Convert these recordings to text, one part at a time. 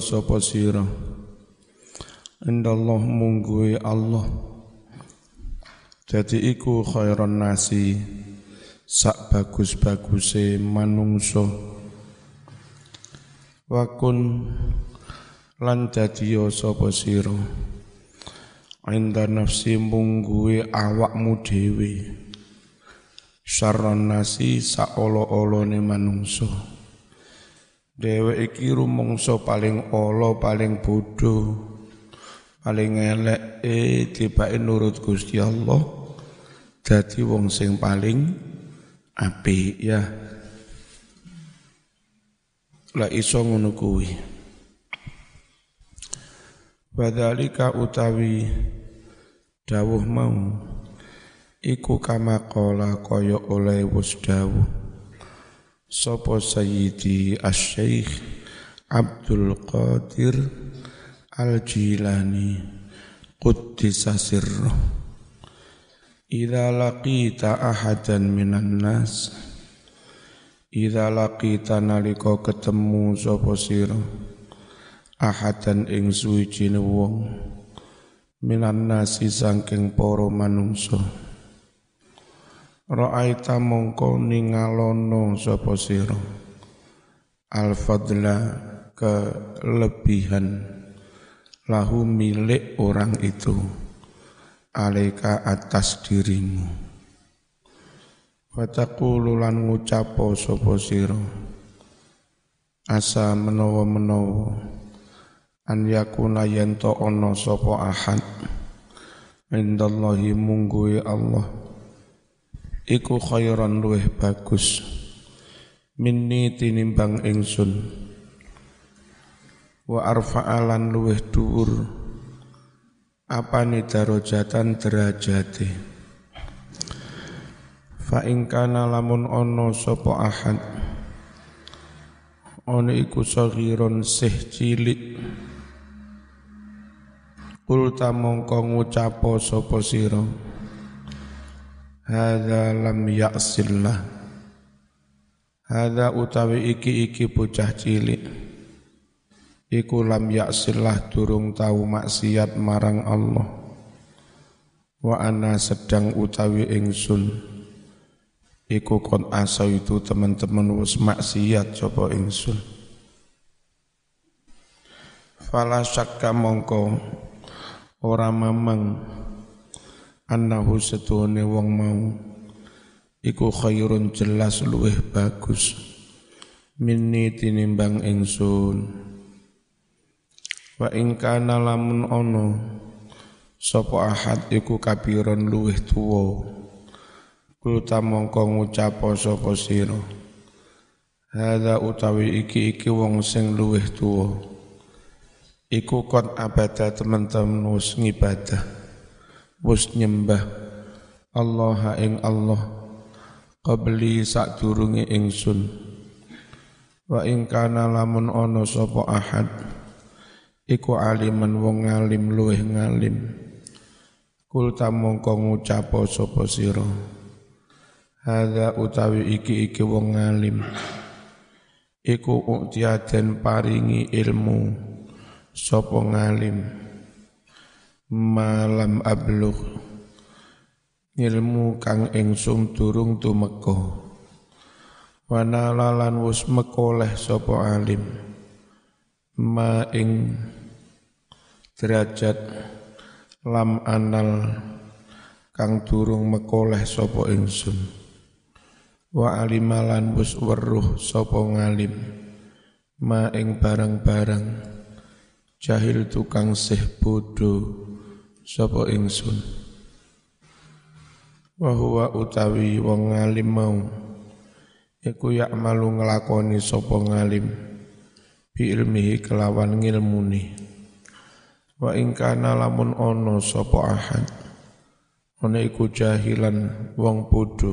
sapa sira indallah mungguwe Allah. Jadi iku khairon nasi. Sak bagus-baguse manungso wakun lan dadi sapa sira inda nafsi mungguwe awakmu dhewe. Syarron nasi sak olo-olone manungso Dewe iki rumangsa paling ala, paling bodoh, paling elek eh tibake nurut Gusti Allah dadi wong sing paling apik ya. Lah iso ngono kuwi. Wadhalika utawi dawuh mau iku kama kala kaya oleh wis dawuh Sopo Sayyidi Asy-Syaikh Abdul Qadir Al-Jilani Quddisa sirruh. Idza laqita ahadan minan nas Idza laqita nalika ketemu sapa sira ahadan ing suwijine wong minan nasi saking para manungsa Ra'aita mongko ningalono sapa sira? Al-fadla kelebihan. Lahu milik orang itu. Alaika atas dirimu. Fataqulu lan ngucapo sapa sira? Asa menawa-menawa. An yakuna yanto ana sapa ahad. Indallahi mungguwe Allah iku khairan luweh bagus. Minni tinimbang ingsun. Wa arfa'alan luweh dhuwur. Apane darajatan derajate fa ing lamun ana sapa ahad? Ana iku saghiron sih cilik. Kulta mongko ngucapo sapa sira Hada lam ya'sillah. Hada utawi iki iki bocah cilik. Iku lam ya'sillah durung tahu maksiat marang Allah. Wa ana sedang utawi ingsun. Iku kon asa itu teman-teman wis maksiat coba ingsun. Fala syakka mongko ora mamang annahu setuhune wong mau. Iku khairun jelas luweh bagus. Minni tinimbang ingsun. Wa ing kana lamun ono sapa ahad iku kabiron luweh tuwa. Kulta mongko ngucap sapa sira. Hada utawi iki iki wong sing luweh tuwa. Iku kon abada teman-teman wis ngibadah wis nyembah Allah ing Allah. Qabli sadurunge ingsun. Wa ing kana lamun ana sapa ahad iku aliman wong ngalim luweh ngalim. Kul tamongko ngucap sapa sira. Hadza utawi iki iki wong ngalim iku uktiaden paringi ilmu sapa ngalim malam ablugh ilmu kang ingsun durung tumeka wanalalan wis mekoleh sapa alim. Ma ing derajat lam anal kang durung mekoleh sapa ingsun. Wa alimalan wis weruh sapa ngalim. Ma ing barang-barang jahil tukang sih bodoh sapa ingsun? Wa huwa utawi wong ngalim mau. Iku malu nglakoni sapa ngalim. Bi ilmihi kelawan ngilmuni. Wa ing kana lamun ana sapa ahad. Ana iku jahilan wong bodho.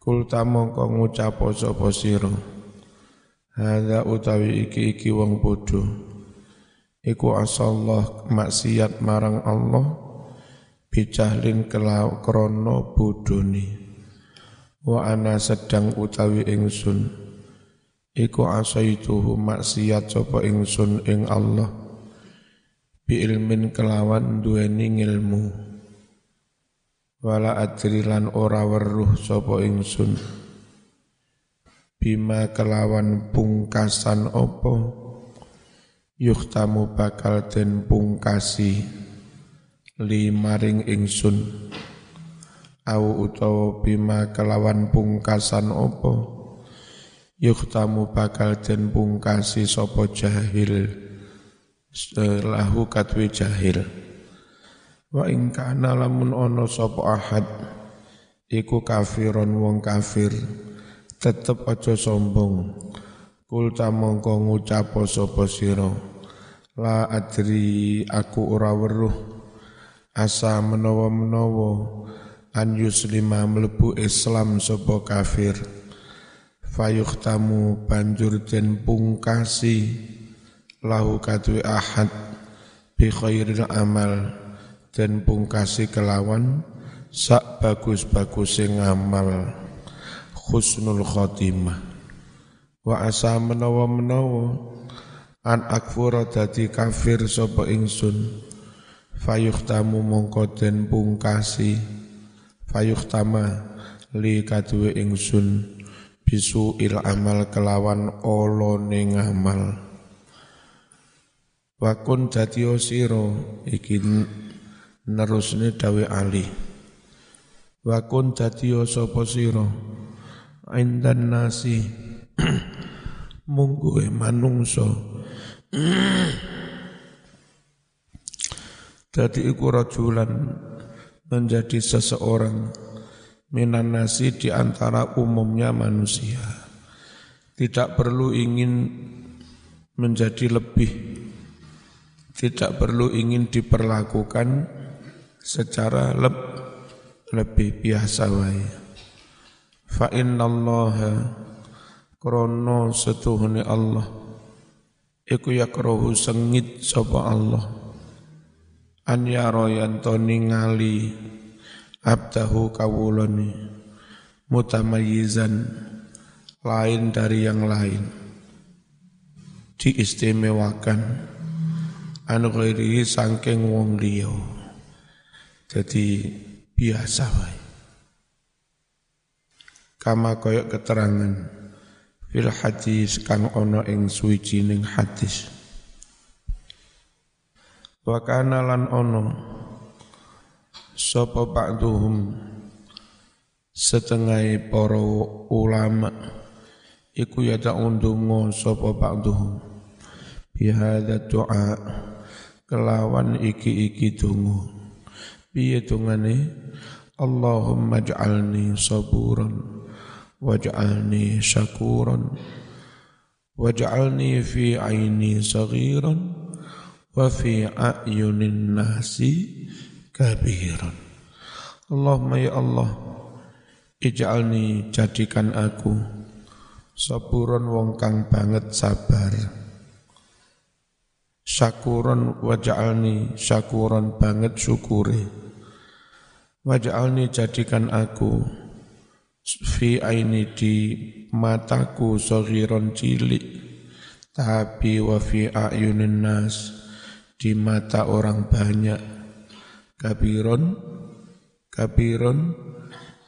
Kul tamangka ngucap sapa sira. Hadza utawi iki iki wong bodho iku asallah maksiat marang Allah bicahlin kelau krono bodoni wa ana sedang utawi ingsun. Iku asaituhu maksiat sapa ingsun ing Allah bi ilmin kelawan duweni ngilmu. Wala adrilan ora weruh sapa ingsun. Bima kelawan pungkasan opo yuhtamu bakal den pungkasi li maring ingsun. Au utawa bima kelawan pungkasan opo yuhtamu bakal den pungkasi sapa jahil? Lahu katwi jahil. Wa ing kana lamun ana sapa ahad iku kafiron wong kafir. Tetep aja sombong kul mongko ngucap sapa sira la adri aku ora weruh. Asa menawa-menawa an yuslima mlebu Islam sapa kafir. Fayuhtamu banjur den pungkasi. Lahu kadwe ahad bi khairil amal. Den pungkasi kelawan sak bagus-bagusing amal husnul khotimah wa asa menawa menawa an akfura dadi kafir sapa ingsun. Fayuhtamu mongko den pungkasi. Fayuhtama li kadue ingsun. Bisu il amal kelawan olone ngamal. Wakun dadi sira iki nerusne dawe ali wakun dadi sapa sira. Indan nasi mungguhe manungso Dadi iku rajulan menjadi seseorang minan nasi di antara umumnya manusia. Tidak perlu ingin menjadi lebih, tidak perlu ingin diperlakukan secara leb, lebih biasa wae. Fa innallaha krono setuhune Allah. Iku yakrohu sengit sapa Allah. An yaro yanto ningali abdahu kawulani mutamayyizan lain dari yang lain. Diistimewakan. Anu ghairihi sangking wong liya. Jadi biasa wae. Kama koyok keterangan fil hadis kang ono ing suwijining hadis. Wa kana lan ono sapa ba'duhum setengah para ulama iku ya undungo sapa ba'duhum bihadza doa kelawan iki-iki dungo piye dungane Allahumma ij'alni saburan waj'alni syakuran. Waj'alni fi aini saghiran. Wa fi a'yunin nasi kabiran. Allahumma ya Allah ij'alni jadikan aku saburon wong kang banget sabar. Syakuron waj'alni syakuron banget syukure waj'alni jadikan aku fi aini di mataku sogiron cilik. Tapi wa fi ayunin nas di mata orang banyak. Kabiron kabiron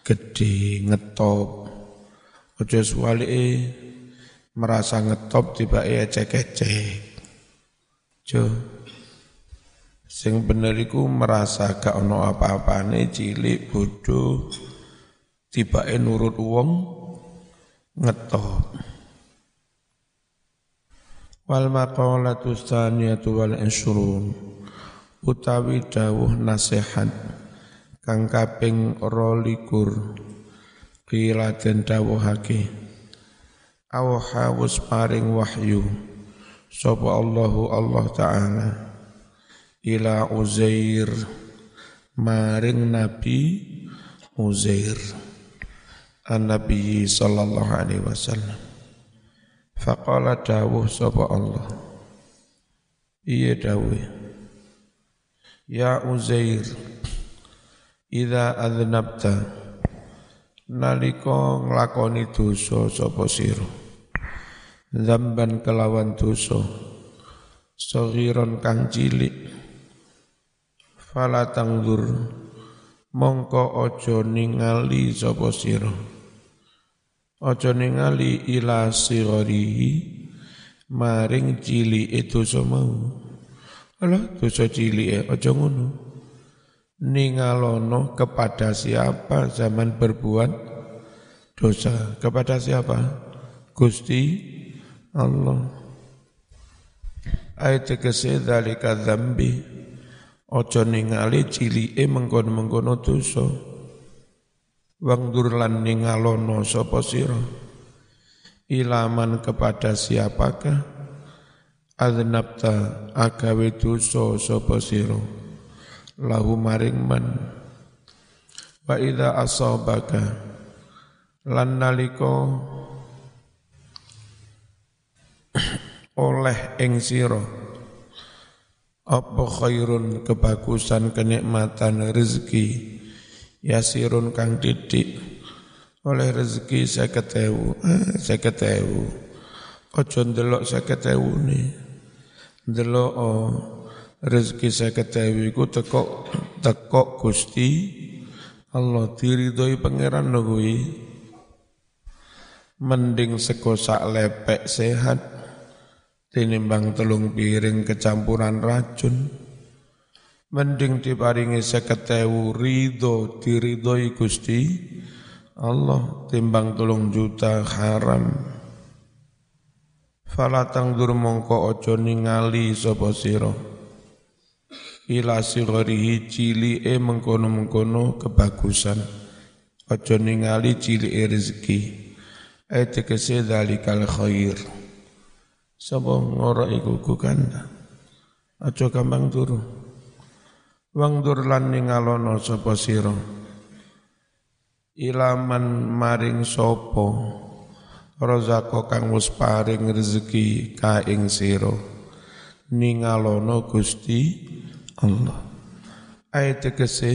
gede ngetop. Ojo suwali merasa ngetop tiba ya cek-cek jo sing bener iku merasa gak ono apa-apane cilik bodoh tibake nurut wong ngetop. Wal maqalatu tsaniyatu wal isrun utawi dawuh nasihat kang kaping 22 kila den dawuhake awha paring wahyu sapa Allahu Allah taala ila Uzair. Maring Nabi Uzair An-Nabi sallallahu alaihi wasallam. Faqala dawuh sapa Allah. Iya dawuh. Ya Uzair, idza adnabta nalika nglakoni dosa sapa sira. zamban kelawan dosa saghiron kang cilik fala tangdur mongko aja ningali sapa sira? Aja ningali ila sirarihi maring cilike dosa mau. Alah dosa cilike aja ngono. Ningalono kepada siapa zaman berbuat dosa? Kepada siapa? Gusti Allah. Ayat tegese dalika dzambi aja ningali cilike mengkono-mengkono dosa. Wangdur lan ningalono sapa sira? Ilaman kepada siapakah? Adnabta agawe dosa sapa sira? Lahu maring man. Wa idza asabaka lan nalika oleh ing sira apa khairun kebagusan kenikmatan rezeki? Yasirun kang didik. Oleh rezeki saya ketemu eh, saya ketemu ojo ndelok saya ketemu nih ndelok oh, rezeki saya ketemu iku teko teko Gusti. Allah diridhoi pangeran kuwi. Mending sego sak lepek sehat tinimbang telung piring kecampuran racun. Mending diparingi seketewu ridho diridhoi Gusti Allah timbang telung juta haram. Fala tangdur mongko ojo ningali sapa sira. Ila sigarihi cilike mengkono-mengkono kebagusan. Ojo ningali cilike rezeki. Ayat tegese dalikal khair Sapa ngora iku kukanda. Aja gampang turu. Wang dur lan ningalono sapa sira. Ilaman maring sapa rozako kang wis paring rezeki ka ing sira. Ningalono Gusti Allah. Ayat tegese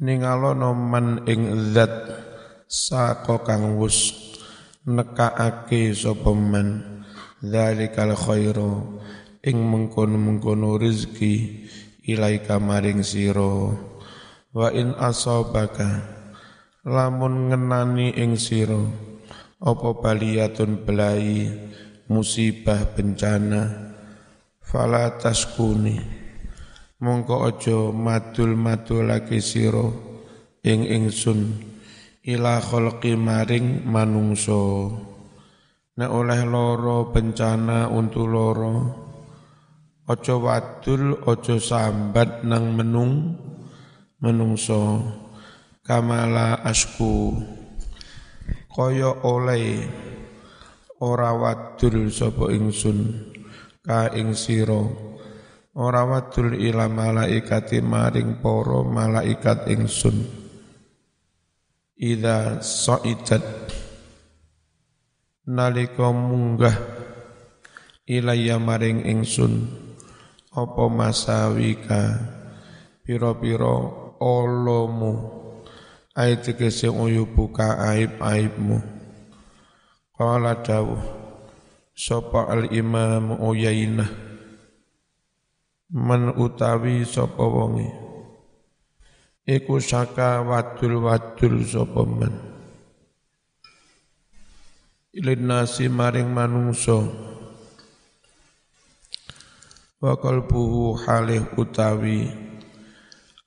ningalono man ing zat sako kang wis nekaake sapa man dzalikal khairu. Ing mengkono-mengkono rezeki ilaika maring sira. Wa in asabaka lamun ngenani ing sira apa baliyatun belai musibah bencana fala taskuni. Mongko aja madul-madulake sira ing ingsun ila khalqi maring manungsa Nek oleh loro bencana untuk loro. Ojo wadul, ojo sambat nang menung menungso. Kamala asku. Kaya oleh ora wadul sapa ingsun ka ing sira. Ora wadul ila malaikati maring para malaikat ingsun. Ida sa'idat nalika munggah ilaya maring ingsun apa masawika pira-pira olomu ayat tegese buka aib-aibmu. Qala dawuh sapa al imam uyainah? Man utawi sapa wonge? Iku saka wadul-wadul sapa nasi maring manungso wa qalbuhu halih utawi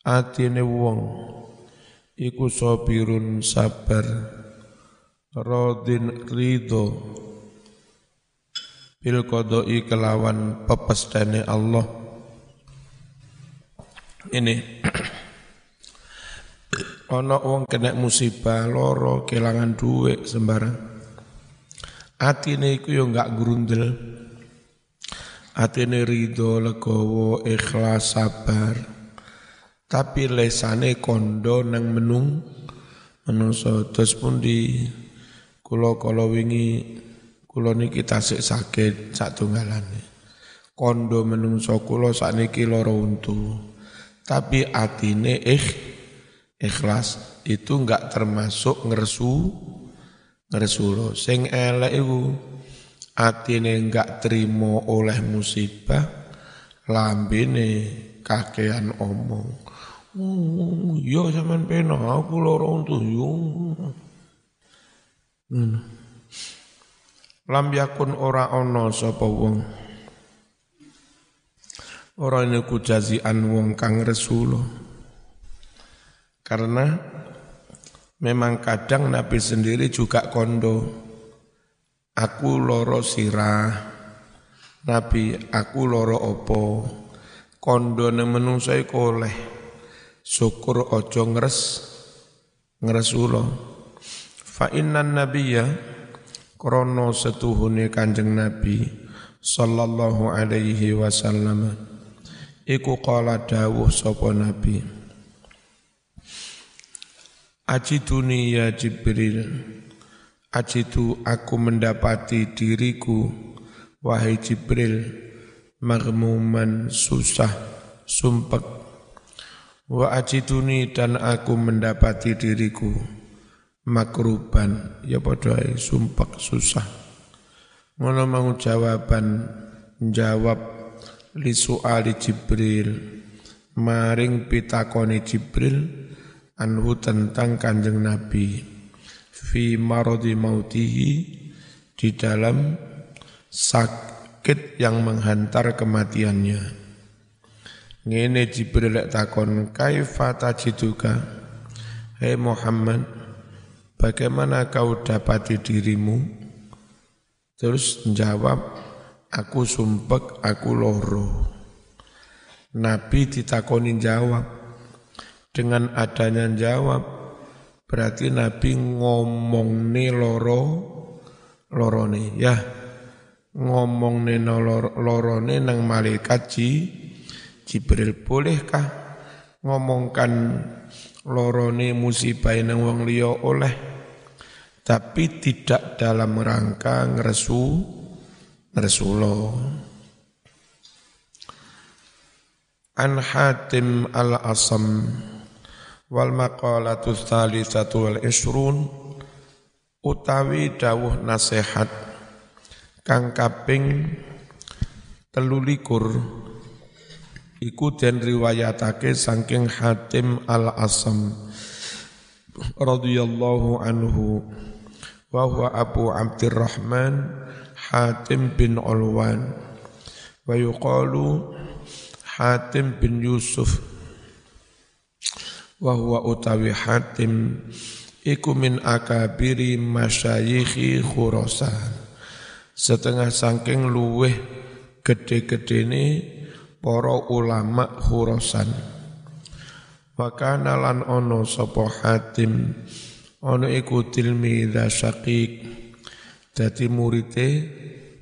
atine wong iku sabirun sabar radin ridho. Bil qada'i kelawan pepestane Allah. Ini ana wong kena musibah loro kelangan duit sembarang Atine iku yo enggak grundel. Atine ridho, legowo, ikhlas, sabar. Tapi lesane kondo nang menung menungso terus pun di kula kala wingi kula niki tasik sakit sak tunggalane. Kondo menungso kula sakniki lara untu. Tapi atine ikh ikhlas itu enggak termasuk ngersu ngersula sing elek iku atine enggak terima oleh musibah lambene kakean omong. Oh, yo iya sampean pena aku lara tuyung ngono. Lam yakun ora ana sapa wong. Ora niku jazian wong kang resulullah karena memang kadang Nabi sendiri juga kondo. Aku loro sirah. Nabi aku loro opo. Kondone menungso iku oleh. Syukur ojo ngres Ngresulo Fa innan nabiyya Krono setuhune kanjeng Nabi Sallallahu alaihi wasallam. Iku kala dawuh sopo Nabi Ajiduni ya Jibril. Ajitu aku mendapati diriku Wahai Jibril Magmuman susah Sumpek. Wa ajiduni dan aku mendapati diriku Makruban Ya padahal sumpek susah. Ngono mau jawaban Jawab Li su'ali Jibril. Maring pitakoni Jibril Anhu tentang kanjeng Nabi fi marodi mautihi di dalam sakit yang menghantar kematiannya. Ngene Jibril takon kaifa tajiduka? Hei Muhammad bagaimana kau dapati dirimu? Terus menjawab aku sumpek aku loro. Nabi ditakoni jawab dengan adanya jawab Berarti Nabi ngomong nih loro loro ya ngomong nih loro nih nang malaikat ji Jibril bolehkah ngomongkan loro nih musibah nang wong liya? Oleh. Tapi tidak dalam rangka ngresu ngresulo An Hatim al-Asam wal maqalatu tsalitsatu wal isrun utawi dawuh nasihat kang kaping telulikur iku den riwayatake saking Hatim Al-Asam radhiyallahu anhu wa huwa Abu Abdurrahman Hatim bin Ulwan wa yuqalu Hatim bin Yusuf wa huwa utawi Hatim iku min akabiri masyayikhi Khurasan setengah saking luweh gede-gedene para ulama Khurasan. Wa kana lan ono sapa Hatim ono iku tilmidha Syaqiq. Dadi murite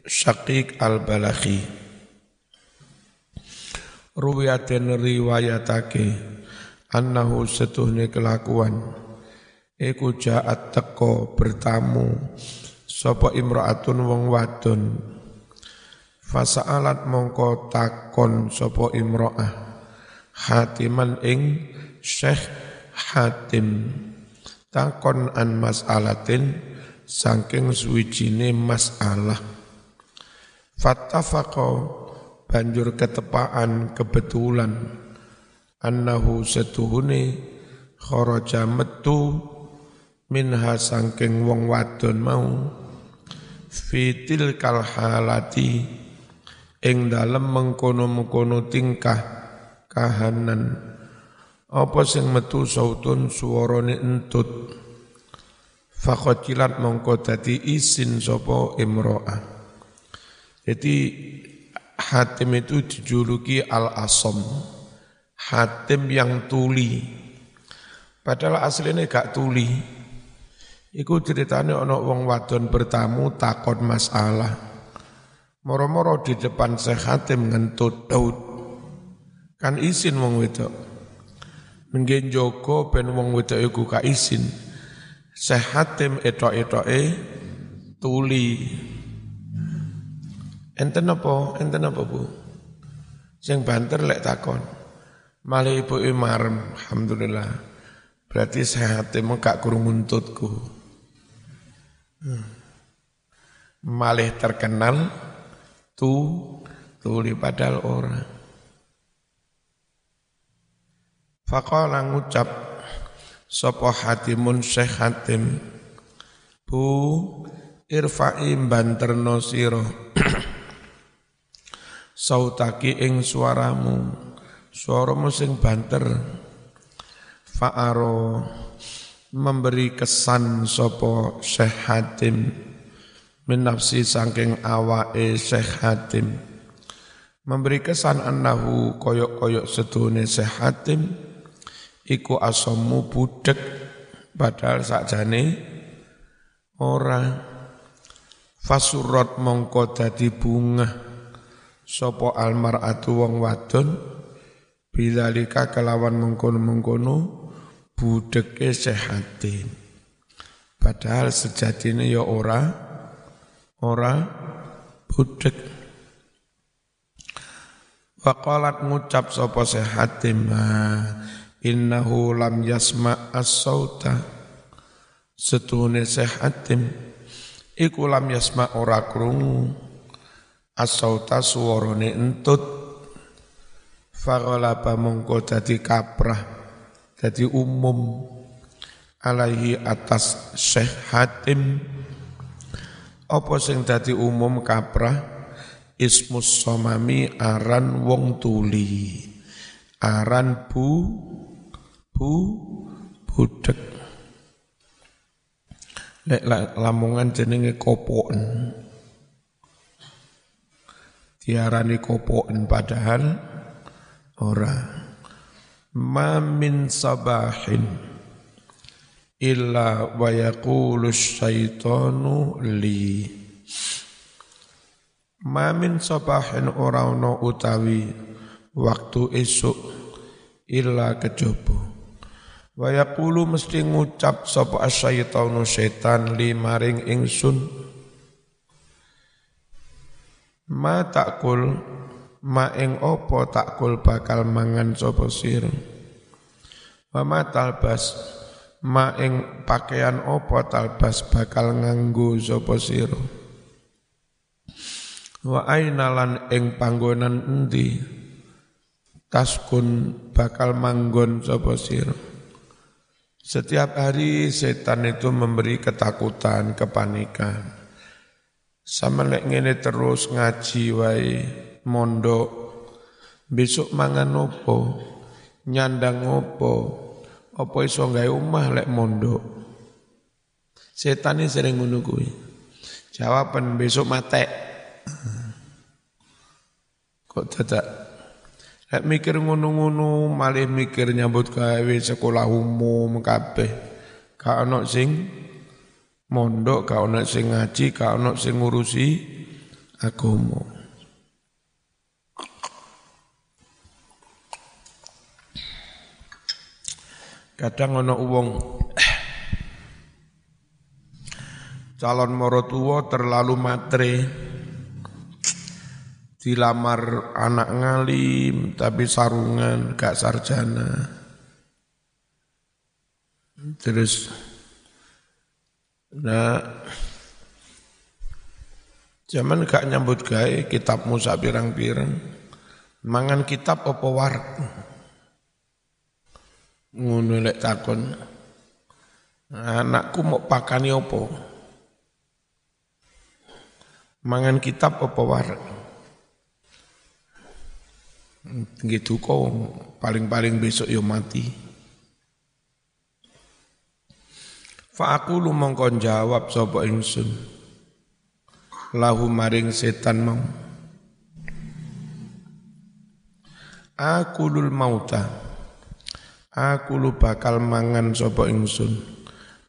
Syaqiq al-Balakhi ruwiyaten riwayatake annahu setuhne kelakuan. Iku jaat teko bertamu sapa imraatun wong wadon. Fasaalat mongko takon sapa imraah hatiman ing syekh hatim. Takon an mas'alatin saking suwijine masalah. Fattafaqo banjur ketepaan kebetulan annahu setuhune kharaja metu minha sangking wong wadon mau fitil kal halati ing dalem mengkono-mengkono tingkah kahanan. Apa sing metu sautun suarane entut? Fakotilat mongko dadi isin sapa imro'ah. Jadi Hatim itu dijuluki al-asom Hatim yang tuli. Padahal aslinya gak tuli. Iku ceritanya ono wong wadon bertamu takon masalah. Moro-moro di depan Syekh Hatim ngentut Daud. Kan izin wong wedok. Mungkin Joko ben wong wedok iku ka izin. Syekh Hatim etok-etoke tuli. Enten apa? Enten apa, Bu? Sing banter lek takon. Malah ibu marem, alhamdulillah. Berarti sehat emang gak kurung untutku. Hmm. malih terkenal tu tuli padahal orang Faqala ngucap sapa hatimun Syekh Hatim Bu irfa'i banterno sira sautaki ing suaramu suaramu sing banter. Fa'aro memberi kesan sapa Syekh Hatim. Saking awake Syekh Hatim. Memberi kesan annahu koyok-koyok sedune Syekh Hatim. Iku asomu budek padahal sakjane ora. Fasurot mongko dadi bunga sapa almaratu wong wadon bilalika kelawan mengkono-mengkono budeke sehatin padahal sejatine ya ora ora budek Waqalat ngucap sapa sehatin innahu lam yasma as-sauta. Setune sehatin iku lam yasma ora krungu. Asauta suwarane entut faghalaba mongko dadi kaprah dadi umum alaihi atas Syekh Hatim. Apa sing dadi umum kaprah? Ismus somami aran wong tuli. Aran bu bu budek Lek lamongan jenenge kopoken. Diarani kopoken padahal ora. Ma min sabahin illa wa yaqulu syaitanu li. Ma min sabahin ora ono utawi waktu esuk illa kejaba Wa yaqulu mesti ngucap sapa asyaitanu setan li maring ingsun Ma takul ma ing opo takul bakal mangan sapa sira Wa ma talbas? Ma ing pakaian opo talbas bakal nganggo sapa sira Wa ainalan ing panggonan endi? Taskun bakal manggon sapa sira setiap hari setan itu memberi ketakutan, kepanikan. Sama lek ngene terus ngaji wae mondok. Besok mangan opo? Nyandang opo? Apa iso gawe omah lek mondok? Setan sering ngono kuwi. Jawaban besok mate. Kok dadak Lek mikir ngono-ngono malih mikir nyambut gawe sekolah umum kabeh. Ka ono sing mondok, ka ono sing ngaji, ka ono sing ngurusi agama. Kadang ono wong calon moro terlalu matre. Dilamar anak ngalim tapi sarungan gak sarjana. Terus nah zaman gak nyambut gawe kitab Musa pirang-pirang. Mangan kitab apa warak ngono lek takon anakku mau pakani apa mangan kitab apa warak gitu kok paling-paling besok yo mati. Fa aku lu mongkon jawab sapa ingsun. Lahu maring setan mau. Aku lul mauta. Aku lu bakal mangan sapa ingsun.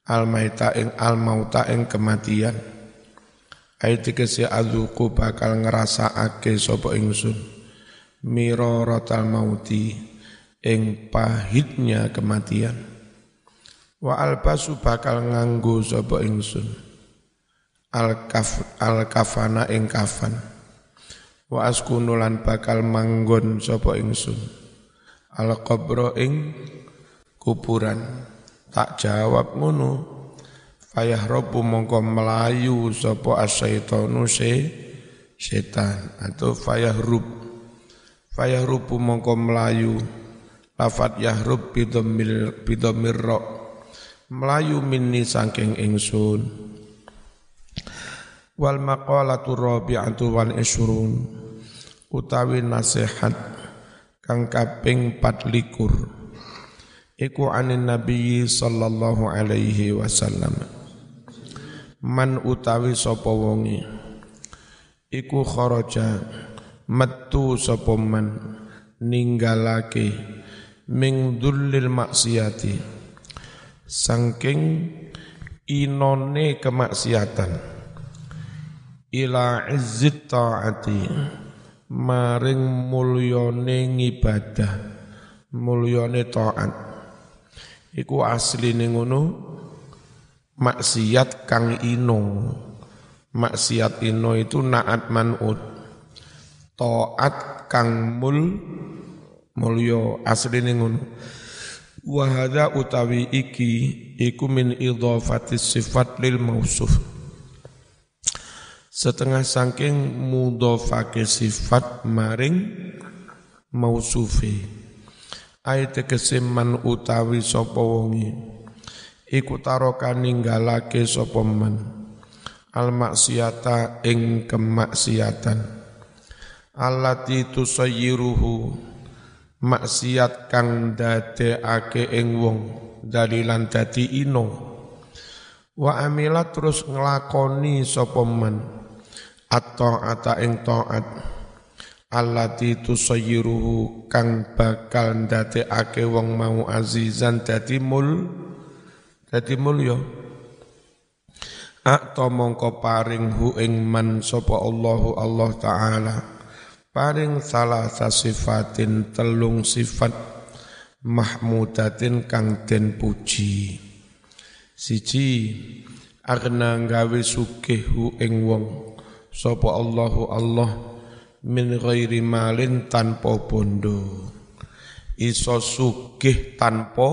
Al maita ing al mauta ing kematian. Ayat kese azuku bakal ngerasa ake sapa ingsun. Miraratal mauti ing pahitnya kematian. Wa albasu bakal nganggo sapa ingsun. Al kaf al kafana ing kafan. Wa askunulan bakal manggon sapa ingsun al qabra ing kuburan. Tak jawab ngono. Fayahrobu mongko melayu sapa asyaitonu se setan. Atau fayahrub fayahrubu mongko melayu. Lafat yahrub bidomil bidomir ro melayu minni saking ingsun. Wal maqalatu rabi'atu wal isrun utawi nasihat kang kaping 24 iku anin nabi sallallahu alaihi wasallam. Man utawi sapa wonge? Iku kharaja metu sapa man ninggalake ming dullil maksiati. Saking inone kemaksiatan. Ila izzit ta'ati maring mulyane ngibadah mulyane taat. Iku asline ngono maksiat kang ino. Maksiat ino itu naat manut. Taat kang mul mulya asline ngono. Wahada utawi iki iku min idhafati sifat lil mausuf setengah saking mudhofake sifat maring mausufi. Ayat keseman utawi sapa wonge? Iku taroka ninggalake sapa man? Al maksiata ing kemaksiatan. Allati tusayyiruhu maksiat kang dadekake ing wong dalilan dadi ino. Wa amila terus nglakoni sapa man at-ta'ata ing ta'at allati tusayyiruhu kang bakal ndadekake wong mau azizan. Dadi mul dadi mulya Akta mongko paring hu ing man sapa Allahu Allah taala. Paring salah sifatin telung sifat mahmudatin kang den puji. Siji agna gawe sugih hu ing wong sapa Allahu Allah min ghairi malin tanpa bondo. Iso sugih tanpa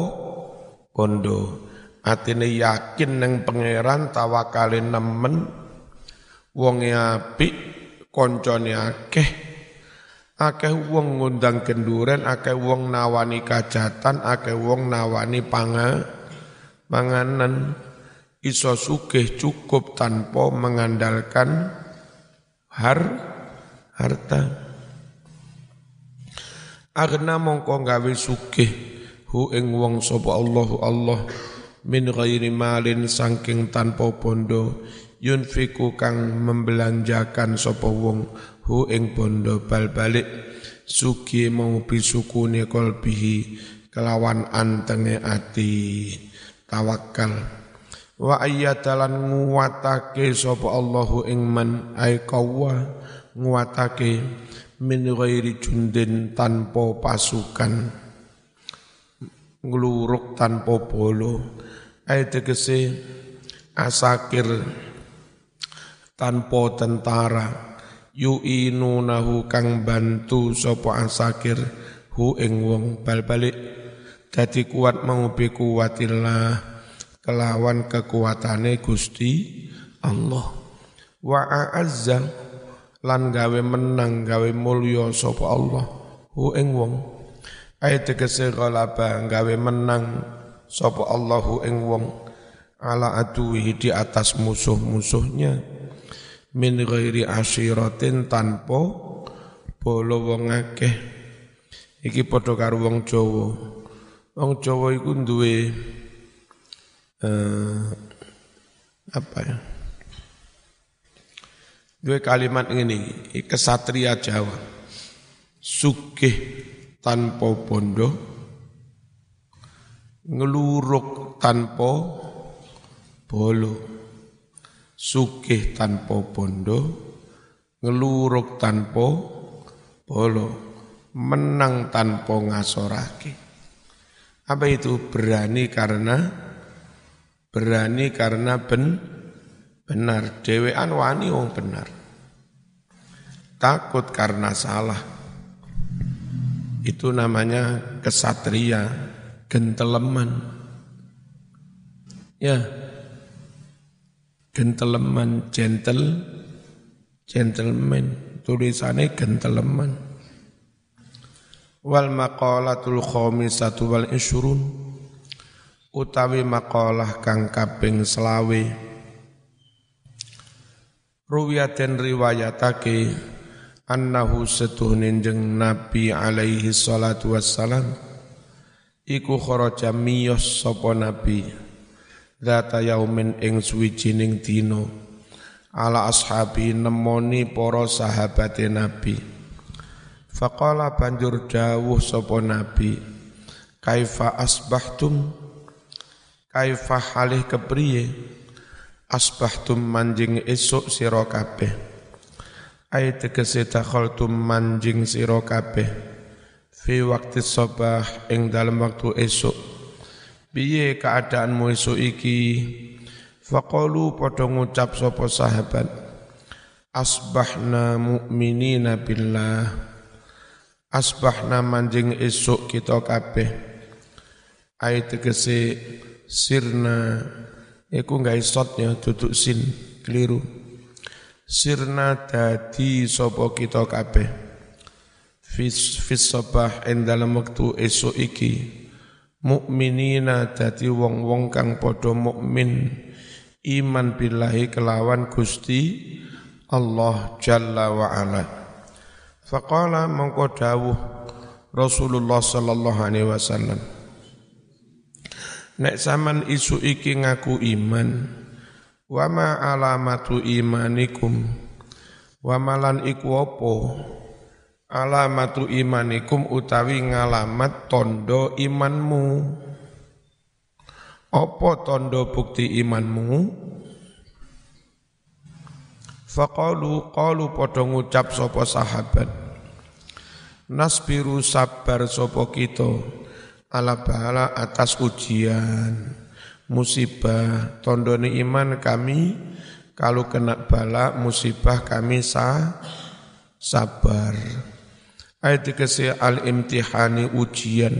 bondo. Atine yakin neng pangeran tawakale nemen. Wonge apik koncone akeh. Akeh wong ngundang kenduren akeh wong nawani kajatan akeh wong nawani panga panganan. Iso sugih cukup tanpa mengandalkan har harta. Agna mongko gawe sugih hu ing wong sapa Allahu Allah min ghairi malin saking tanpa bondo yunfiku kang membelanjakan sapa wong hu ing bondo bal balik sugi mau bisukune kolbihi kelawan antenge ati. Tawakal wa ayyadalan nguwatake sapa Allahu ing man ay kawwa nguwatake min ghairi jundin tanpa pasukan ngluruk tanpa bolo. Ay tegese asakir tanpa tentara yu'inunahu kang bantu sapa asakir hu ing wong. Bal-balik dadi kuat mau bi kuwatillah kelawan kekuatane Gusti Allah. Wa a'azza lan gawe menang gawe mulya sapa Allah. Hu ing wong. Ayat tegese ghalaba gawe menang sapa Allahu ing wong. Ala aduhi di atas musuh-musuhnya. Min ghairi asyiratin tanpa bolo wong akeh. Iki padha karo wong Jawa. Wong Jawa iku duwe eh, apa ya? Dua kalimat ini kesatria Jawa. Sugih tanpa bondo, ngeluruk tanpa bolo. Sugih tanpa bondo, ngeluruk tanpa bolo. Menang tanpa ngasorake. Apa itu berani karena Berani karena ben benar. Dewean wani wong benar. Takut karena salah. Itu namanya kesatria, genteleman. Ya, gentleman gentle gentleman tulisannya gentleman wal maqalatul khamisatu wal isyrun utawi maqalah kang kaping selawe. Ruwiyaten riwayatake annahu setuhnin jeng Nabi alaihi salatu wassalam iku kharaja miyos sapa Nabi data yaumin ing suwijining dina. Ala ashabi nemoni para sahabate Nabi. Faqala banjur dawuh sapa Nabi kaifa asbahtum kaifa halih kepriye? Asbahtum manjing esuk sira kabeh. Ay tegese dakhaltum manjing sira kabeh. Fi waktu sabah ing dalam waktu esok piye keadaanmu esok iki? Faqalu padha ngucap sapa sahabat asbahna mu'minina billah. Asbahna manjing esok kita kabeh. Ay tegese sirna iku gak isotnya duduk sin keliru. Sirna dadi sapa kita kabeh? Fis fis sabah ing dalam wektu esuk iki. Mukminina dadi wong-wong kang padha mukmin. Iman billahi kelawan Gusti Allah Jalla wa ala. Faqala mongko dawuh Rasulullah sallallahu alaihi wasallam nek zaman isu iki ngaku iman Wa ma alamatu imanikum Wa malan iku apa? Alamatu imanikum utawi ngalamat tondo imanmu. Apa tondo bukti imanmu? Faqalu qalu padha ngucap sapa sahabat. Nasbiru sabar sapa kita ala bala atas ujian. Musibah tondoni iman kami. Kalau kena bala musibah kami sa sabar. Ayat dikasih al imtihani ujian.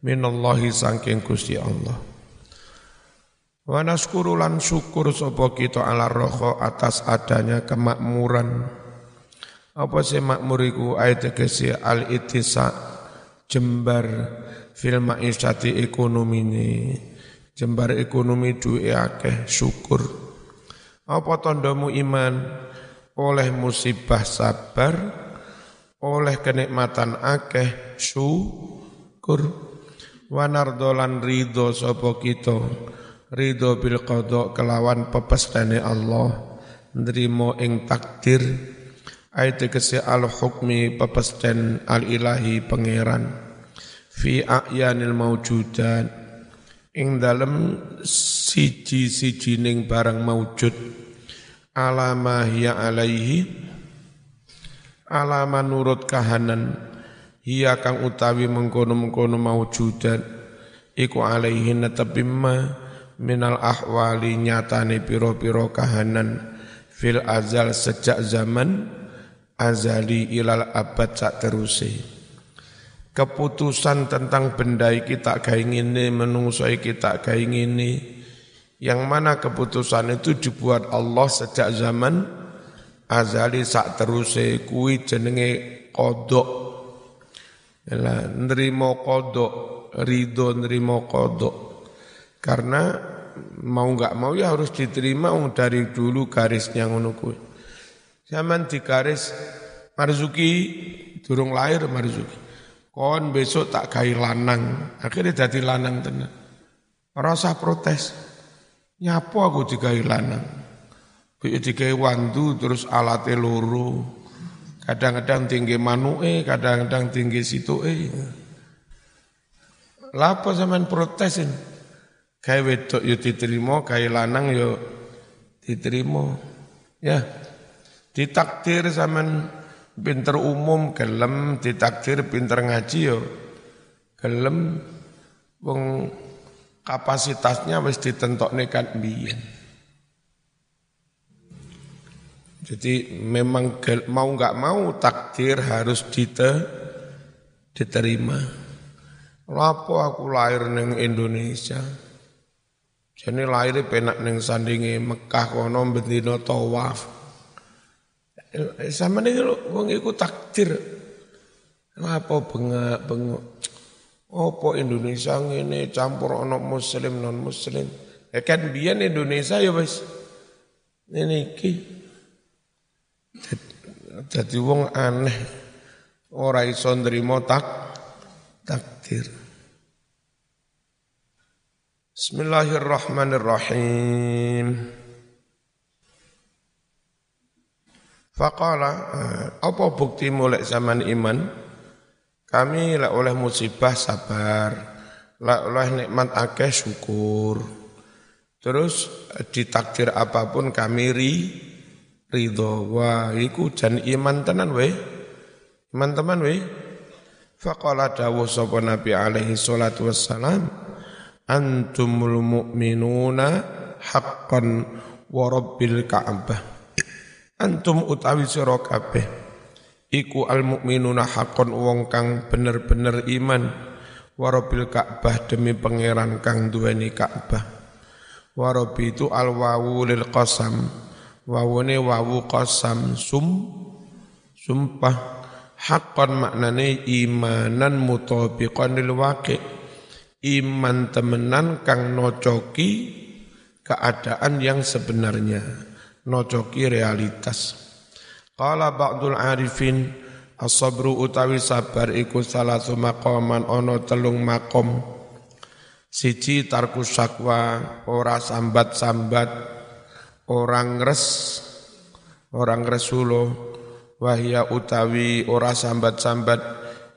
Minallahi sangking Gusti Allah. Wa naskuru syukur sapa kita ala roho atas adanya kemakmuran. Apa sih makmur iku? Ayat dikasih al itisa jembar fil ekonomi ini jembar ekonomi duwe akeh syukur. Apa tandamu iman? Oleh musibah sabar oleh kenikmatan akeh syukur. Wanardolan ridho sapa kita? Ridho bil qada kelawan pepestane Allah. Nrimo ing takdir ayat kese al hukmi pepesten al ilahi pangeran. Fi a'yanil maujudat ing dalem siji ning barang maujud alama hiya alaihi. Alama nurut kahanan. Hiya kang utawi mengkono-mengkono maujudat iku alaihi netepimma minal ahwali nyatane piro-piro kahanan. Fil azal sejak zaman azali ilal abad sak terusih keputusan tentang benda kita tak ini, menungso kita tak ini, yang mana keputusan itu dibuat Allah sejak zaman azali sak teruse. Kui jenenge kodok. Lah nerimo kodok ridho nerimo kodok. Karena mau nggak mau ya harus diterima dari dulu garisnya ngono kui zaman di garis Marzuki durung lahir Marzuki. Kon besok tak gai lanang. Akhirnya jadi lanang tenan. Rasa protes. Nyapo aku digai lanang. Biar digai wandu terus alatnya loro. Kadang-kadang tinggi manue kadang-kadang tinggi situ eh Lapa zaman protesin Kayak wedok yo diterima, kayak lanang yo diterima. Ya, ditakdir zaman pinter umum gelem ditakdir pinter ngaji yo gelem wong kapasitasnya wis ditentokne kan biyen jadi memang mau nggak mau takdir harus dite, diterima. Lapo aku lahir neng Indonesia, Jadi lahir penak neng sandingi Mekah kono bendino tawaf. Sama nih wong iku takdir. Apa bengak bengok. Apa Indonesia ini campur ono muslim non muslim. Ya kan biyen Indonesia ya wis. Ini ki. Jadi wong aneh. Ora iso nrimo tak takdir. Bismillahirrahmanirrahim. Faqala, eh, apa bukti mulai zaman iman? Kami lah oleh musibah sabar, lah oleh nikmat akeh syukur. Terus ditakdir apa pun kami ri, ridho. Wah, iku jan iman tenan weh. Iman teman weh. Faqala dawuh sapa Nabi alaihi salatu wassalam antumul mu'minuna haqqan wa rabbil ka'bah antum utawi sira kabeh. Iku al mu'minuna haqqan wong kang bener-bener iman. Wa rabbil ka'bah demi pangeran kang duweni ka'bah. Wa rabbi itu al wawu lil qasam. Wawune wawu qasam sum sumpah. Haqqan maknane imanan mutabiqan lil waqi' iman temenan kang nocoki keadaan yang sebenarnya, nocoki realitas. Qala ba'dul arifin as-sabru utawi sabar iku salah maqaman ono telung makom. Siji tarku sakwa, ora sambat-sambat, orang res, orang resulo, wahya utawi ora sambat-sambat,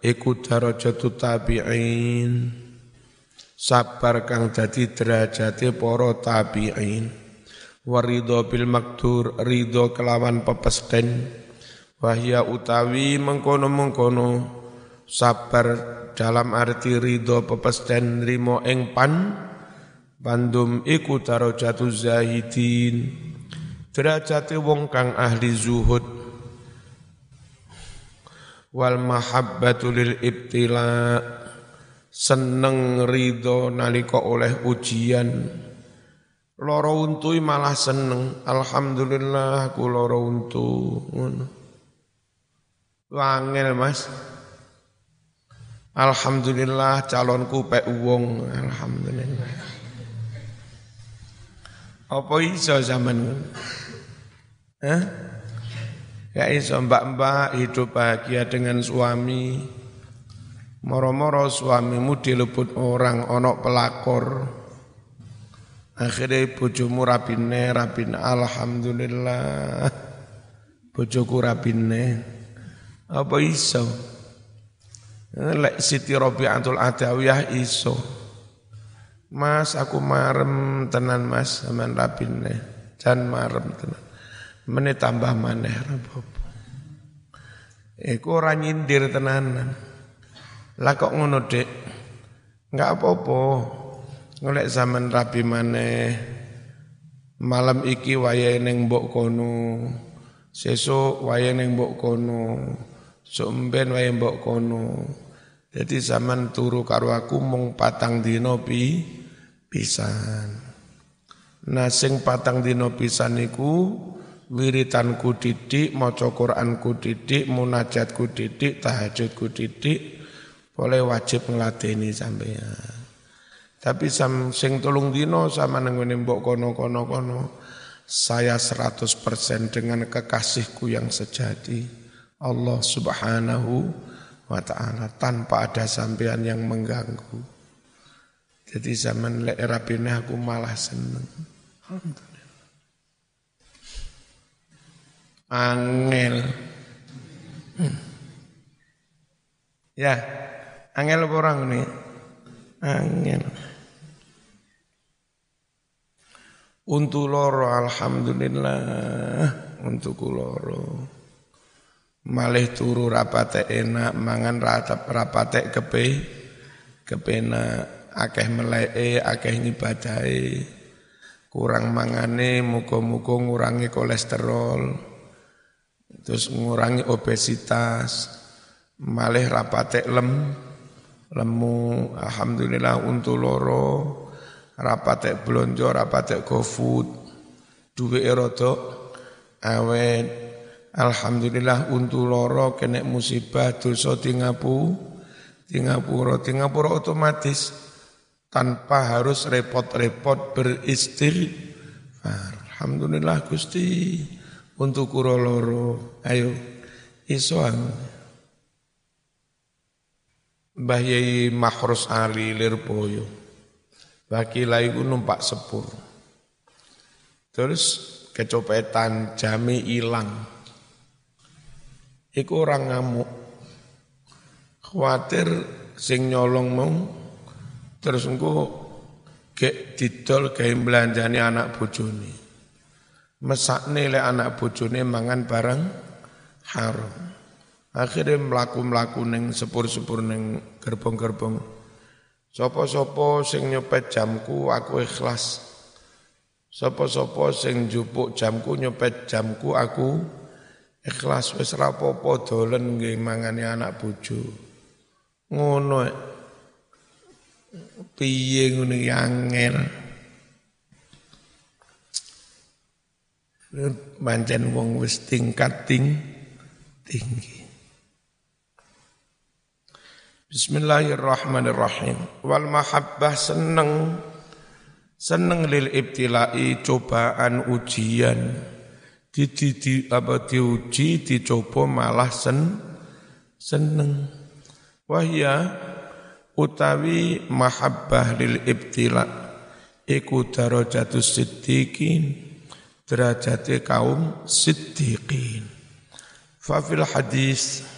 iku darajatu tabi'in sabar kang dadi derajate para tabi'in waridho bil maktur ridho kelawan pepesten. Wahya utawi mengkono-mengkono sabar dalam arti ridho pepesten rimo ing pan. Bandum iku darajatu zahidin. Derajate wong kang ahli zuhud. Wal mahabbatu lil ibtila' seneng ridho nalika oleh ujian loro untu malah seneng. Alhamdulillah aku loro untu. Ngono. Wangel mas. Alhamdulillah calonku pek wong. Alhamdulillah. Apa iso zaman Hah? Ya iso mbak-mbak hidup bahagia dengan suami. Moro-moro suamimu dilebut orang onok pelakor. Akhirnya bojomu rapine, rapine alhamdulillah. Bojoku rapine. Apa iso? Lek Siti Robi'atul Adawiyah iso. Mas aku marem tenan mas sampean rapine. Jan marem tenan. Menit tambah maneh rapopo. Iku ora nyindir tenanan. Lah kok ngono dek? Enggak apa-apa. Ngolek zaman rabi maneh. Malam iki wayahe ning mbok kono. Sesuk wayahe ning mbok kono. Sumben wayahe mbok kono. Jadi zaman turu karo aku mung patang dino pi pisan. Nah sing patang dino pisan iku wiritanku didik, maca Qur'anku didik, munajatku didik, tahajudku didik, boleh wajib ngelateni sampeyan. Tapi sam, sing tolong dino sama nenggone mbok kono-kono kono, saya 100% dengan kekasihku yang sejati. Allah subhanahu wa ta'ala tanpa ada sampean yang mengganggu. Jadi zaman lek rapine aku malah seneng. Angel. Hmm. Ya, Angel orang ini? Angel. Untuk loro alhamdulillah untuk loro. Malih turu rapate enak, mangan ratap rapate kepe kepena akeh meleke, akeh ngibadahe. Kurang mangane muga-muga ngurangi kolesterol. Terus ngurangi obesitas. Malih rapate lem lemu alhamdulillah untuk loro rapatek blonjo, rapatek GoFood, duwe rada awet. Alhamdulillah untu loro kena musibah dosa tingapu, tingapura, tingapura otomatis tanpa harus repot-repot beristighfar. Alhamdulillah Gusti untuk kuro loro. Ayo isoan. Mbah Yai Mahrus Ali Lirboyo. Wakilai ku numpak sepur. Terus kecopetan jami hilang. Iku orang ngamuk. Khawatir sing nyolong mau terus engko gek didol gawe belanjani anak bojone. Mesakne le anak bojone mangan barang haram. Akhirnya melaku-melaku neng sepur-sepur neng gerbong-gerbong. Sopo-sopo sing nyopet jamku aku ikhlas. Sopo-sopo sing jupuk jamku nyopet jamku aku ikhlas wis rapopo dolen nggih mangane anak bojo. Ngono piye ngono angel. Pancen wong wis tingkat ting tinggi. Bismillahirrahmanirrahim. Wal mahabbah seneng seneng lil ibtilai cobaan ujian. Di, di, di apa diuji dicoba malah sen seneng. Wahya utawi mahabbah lil ibtila iku darajatus siddiqin derajate kaum siddiqin. Fa fil hadis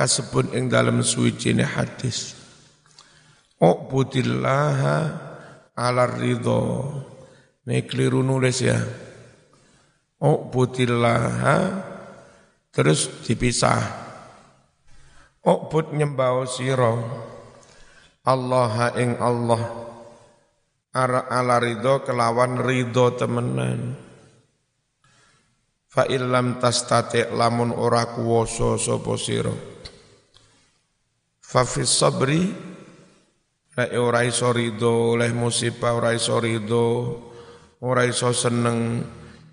kasebut ing dalam suwijine hadis. Ubudillaha ala ridho Ini keliru nulis ya. Ubudillaha Terus dipisah. Ubud nyembah siro Allah ing Allah. Ara ala ridho kelawan ridho temenan. Fa illam tastati lamun ora kuwasa sapa sira Fafis sabri Lek ora iso rido oleh musibah ora iso rido ora iso seneng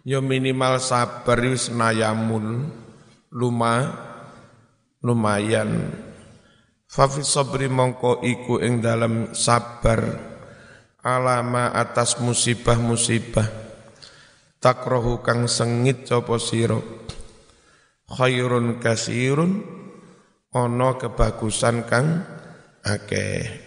ya minimal sabar wis nayamun luma lumayan. Fafis sabri mongko iku ing dalam sabar alama atas musibah-musibah. Takrohu kang sengit sapa sira? Khairun kasirun ana kebagusan kang akeh